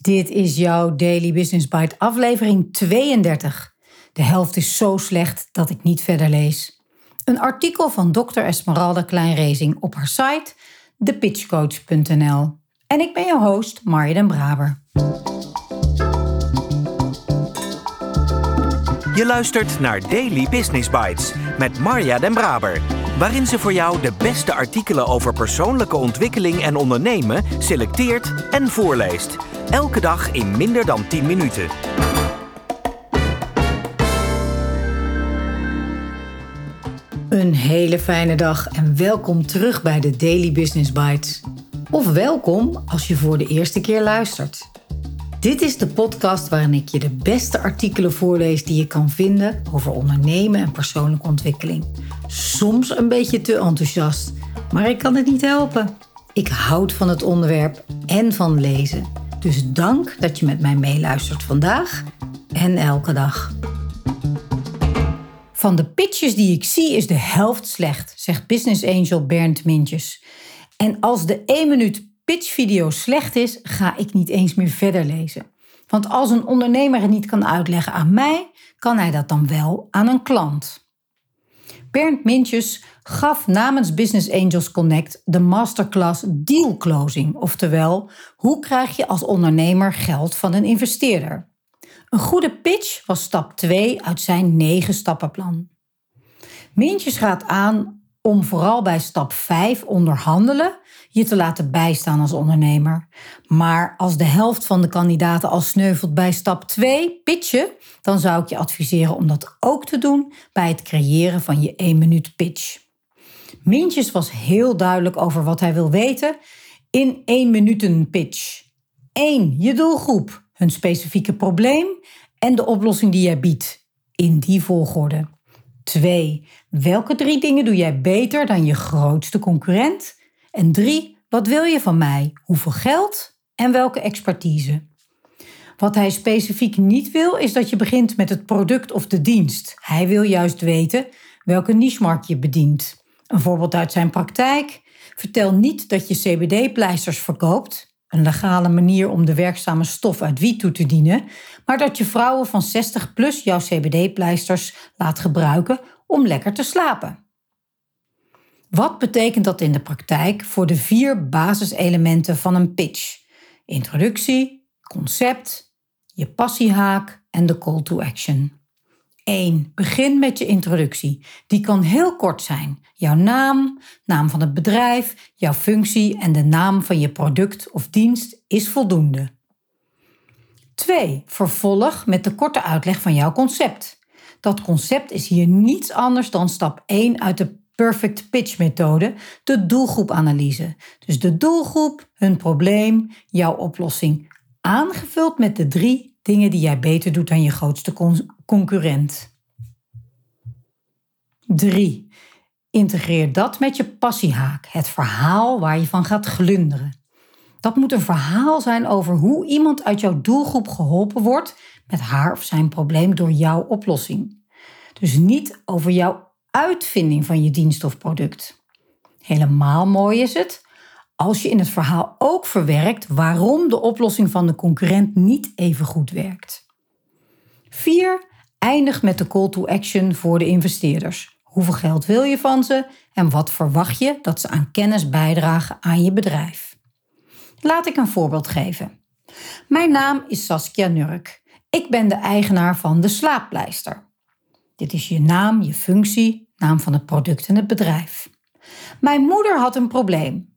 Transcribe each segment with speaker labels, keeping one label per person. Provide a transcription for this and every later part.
Speaker 1: Dit is jouw Daily Business Bite aflevering 32. De helft is zo slecht dat ik niet verder lees. Een artikel van Dr. Esmeralda Kleinrezing op haar site thepitchcoach.nl. En ik ben jouw host Marja den Braber.
Speaker 2: Je luistert naar Daily Business Bites met Marja den Braber waarin ze voor jou de beste artikelen over persoonlijke ontwikkeling en ondernemen selecteert en voorleest. Elke dag in minder dan 10 minuten.
Speaker 1: Een hele fijne dag en welkom terug bij de Daily Business Bites. Of welkom als je voor de eerste keer luistert. Dit is de podcast waarin ik je de beste artikelen voorlees die je kan vinden over ondernemen en persoonlijke ontwikkeling. Soms een beetje te enthousiast, maar ik kan het niet helpen. Ik houd van het onderwerp en van lezen. Dus dank dat je met mij meeluistert vandaag en elke dag. Van de pitches die ik zie is de helft slecht, zegt business angel Bernd Mintjes. En als de 1 minuut pitchvideo slecht is, ga ik niet eens meer verder lezen. Want als een ondernemer het niet kan uitleggen aan mij, kan hij dat dan wel aan een klant. Bernd Mintjes gaf namens Business Angels Connect de masterclass Deal Closing, oftewel hoe krijg je als ondernemer geld van een investeerder. Een goede pitch was stap 2 uit zijn 9 stappenplan. Mintjes gaat aan om vooral bij stap 5 onderhandelen je te laten bijstaan als ondernemer. Maar als de helft van de kandidaten al sneuvelt bij stap 2, pitchen, dan zou ik je adviseren om dat ook te doen bij het creëren van je 1 minuut pitch. Mintjes was heel duidelijk over wat hij wil weten in 1 minuut pitch. 1. Je doelgroep, hun specifieke probleem en de oplossing die jij biedt. In die volgorde. 2. Welke drie dingen doe jij beter dan je grootste concurrent? En drie, wat wil je van mij? Hoeveel geld en welke expertise? Wat hij specifiek niet wil, is dat je begint met het product of de dienst. Hij wil juist weten welke nichemarkt je bedient. Een voorbeeld uit zijn praktijk. Vertel niet dat je CBD-pleisters verkoopt, een legale manier om de werkzame stof uit wiet toe te dienen, maar dat je vrouwen van 60 plus jouw CBD-pleisters laat gebruiken om lekker te slapen. Wat betekent dat in de praktijk voor de vier basiselementen van een pitch? Introductie, concept, je passiehaak en de call to action. 1. Begin met je introductie. Die kan heel kort zijn. Jouw naam, naam van het bedrijf, jouw functie en de naam van je product of dienst is voldoende. 2. Vervolg met de korte uitleg van jouw concept. Dat concept is hier niets anders dan stap 1 uit de Perfect Pitch methode, de doelgroepanalyse. Dus de doelgroep, hun probleem, jouw oplossing. Aangevuld met de drie dingen die jij beter doet dan je grootste concurrent. 3. Integreer dat met je passiehaak, het verhaal waar je van gaat glunderen. Dat moet een verhaal zijn over hoe iemand uit jouw doelgroep geholpen wordt met haar of zijn probleem door jouw oplossing. Dus niet over jouw uitvinding van je dienst of product. Helemaal mooi is het als je in het verhaal ook verwerkt waarom de oplossing van de concurrent niet even goed werkt. 4. Eindig met de call to action voor de investeerders. Hoeveel geld wil je van ze en wat verwacht je dat ze aan kennis bijdragen aan je bedrijf? Laat ik een voorbeeld geven. Mijn naam is Saskia Nurk. Ik ben de eigenaar van de slaappleister. Dit is je naam, je functie, naam van het product en het bedrijf. Mijn moeder had een probleem.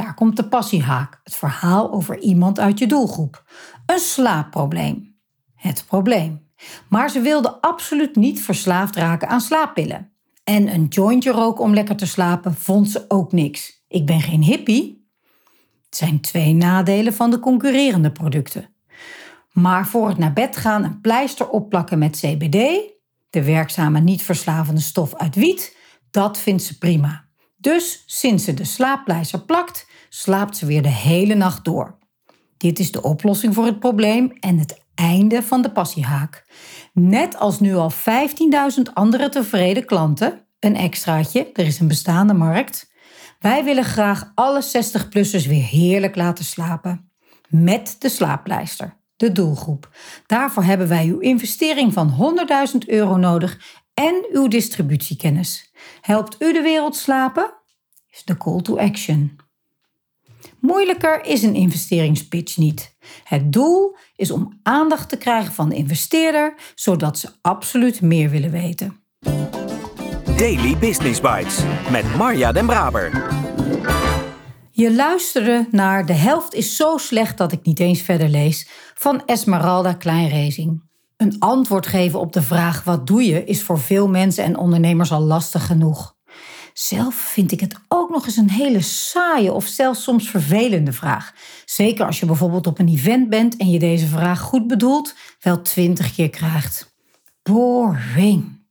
Speaker 1: Daar komt de passiehaak, het verhaal over iemand uit je doelgroep. Een slaapprobleem. Het probleem. Maar ze wilde absoluut niet verslaafd raken aan slaappillen. En een jointje roken om lekker te slapen vond ze ook niks. Ik ben geen hippie. Het zijn twee nadelen van de concurrerende producten. Maar voor het naar bed gaan een pleister opplakken met CBD de werkzame niet-verslavende stof uit wiet, dat vindt ze prima. Dus sinds ze de slaappleister plakt, slaapt ze weer de hele nacht door. Dit is de oplossing voor het probleem en het einde van de passiehaak. Net als nu al 15.000 andere tevreden klanten, een extraatje, er is een bestaande markt. Wij willen graag alle 60-plussers weer heerlijk laten slapen. met de slaappleister, de doelgroep. Daarvoor hebben wij uw investering van 100.000 euro nodig en uw distributiekennis. Helpt u de wereld slapen? Is de call to action. Moeilijker is een investeringspitch niet. Het doel is om aandacht te krijgen van de investeerder, zodat ze absoluut meer willen weten.
Speaker 2: Daily Business Bites met Marja Den Braber.
Speaker 1: Je luisterde naar De helft is zo slecht dat ik niet eens verder lees van Esmeralda Kleinrezing. Een antwoord geven op de vraag wat doe je is voor veel mensen en ondernemers al lastig genoeg. Zelf vind ik het ook nog eens een hele saaie of zelfs soms vervelende vraag. Zeker als je bijvoorbeeld op een event bent en je deze vraag goed bedoelt, wel twintig keer krijgt. Boring.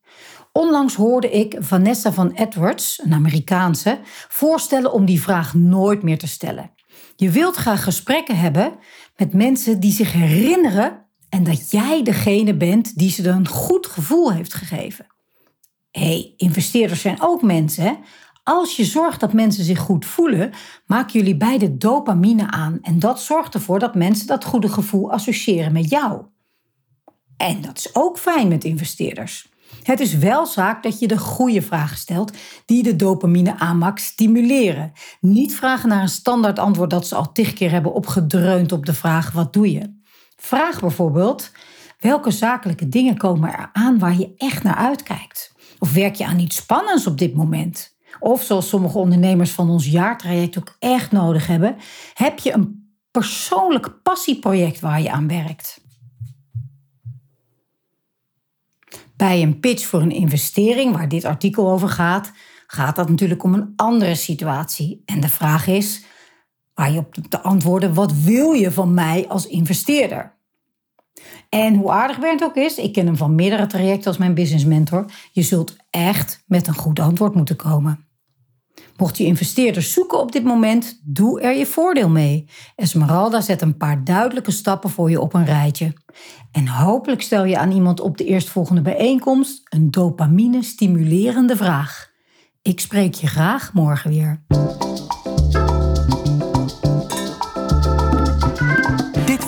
Speaker 1: Onlangs hoorde ik Vanessa van Edwards, een Amerikaanse, voorstellen om die vraag nooit meer te stellen. Je wilt graag gesprekken hebben met mensen die zich herinneren en dat jij degene bent die ze een goed gevoel heeft gegeven. Hé, hey, investeerders zijn ook mensen. Als je zorgt dat mensen zich goed voelen, maken jullie beide dopamine aan. En dat zorgt ervoor dat mensen dat goede gevoel associëren met jou. En dat is ook fijn met investeerders. Het is wel zaak dat je de goede vragen stelt die de dopamine aanmaak stimuleren. Niet vragen naar een standaard antwoord dat ze al tig keer hebben opgedreund op de vraag wat doe je. Vraag bijvoorbeeld welke zakelijke dingen komen er aan waar je echt naar uitkijkt. Of werk je aan iets spannends op dit moment? Of zoals sommige ondernemers van ons jaartraject ook echt nodig hebben, heb je een persoonlijk passieproject waar je aan werkt. Bij een pitch voor een investering, waar dit artikel over gaat, gaat dat natuurlijk om een andere situatie. En de vraag is, waar je op te antwoorden, wat wil je van mij als investeerder? En hoe aardig Bernd ook is, ik ken hem van meerdere trajecten als mijn business mentor, je zult echt met een goed antwoord moeten komen. Mocht je investeerders zoeken op dit moment, doe er je voordeel mee. Esmeralda zet een paar duidelijke stappen voor je op een rijtje. En hopelijk stel je aan iemand op de eerstvolgende bijeenkomst een dopamine-stimulerende vraag. Ik spreek je graag morgen weer.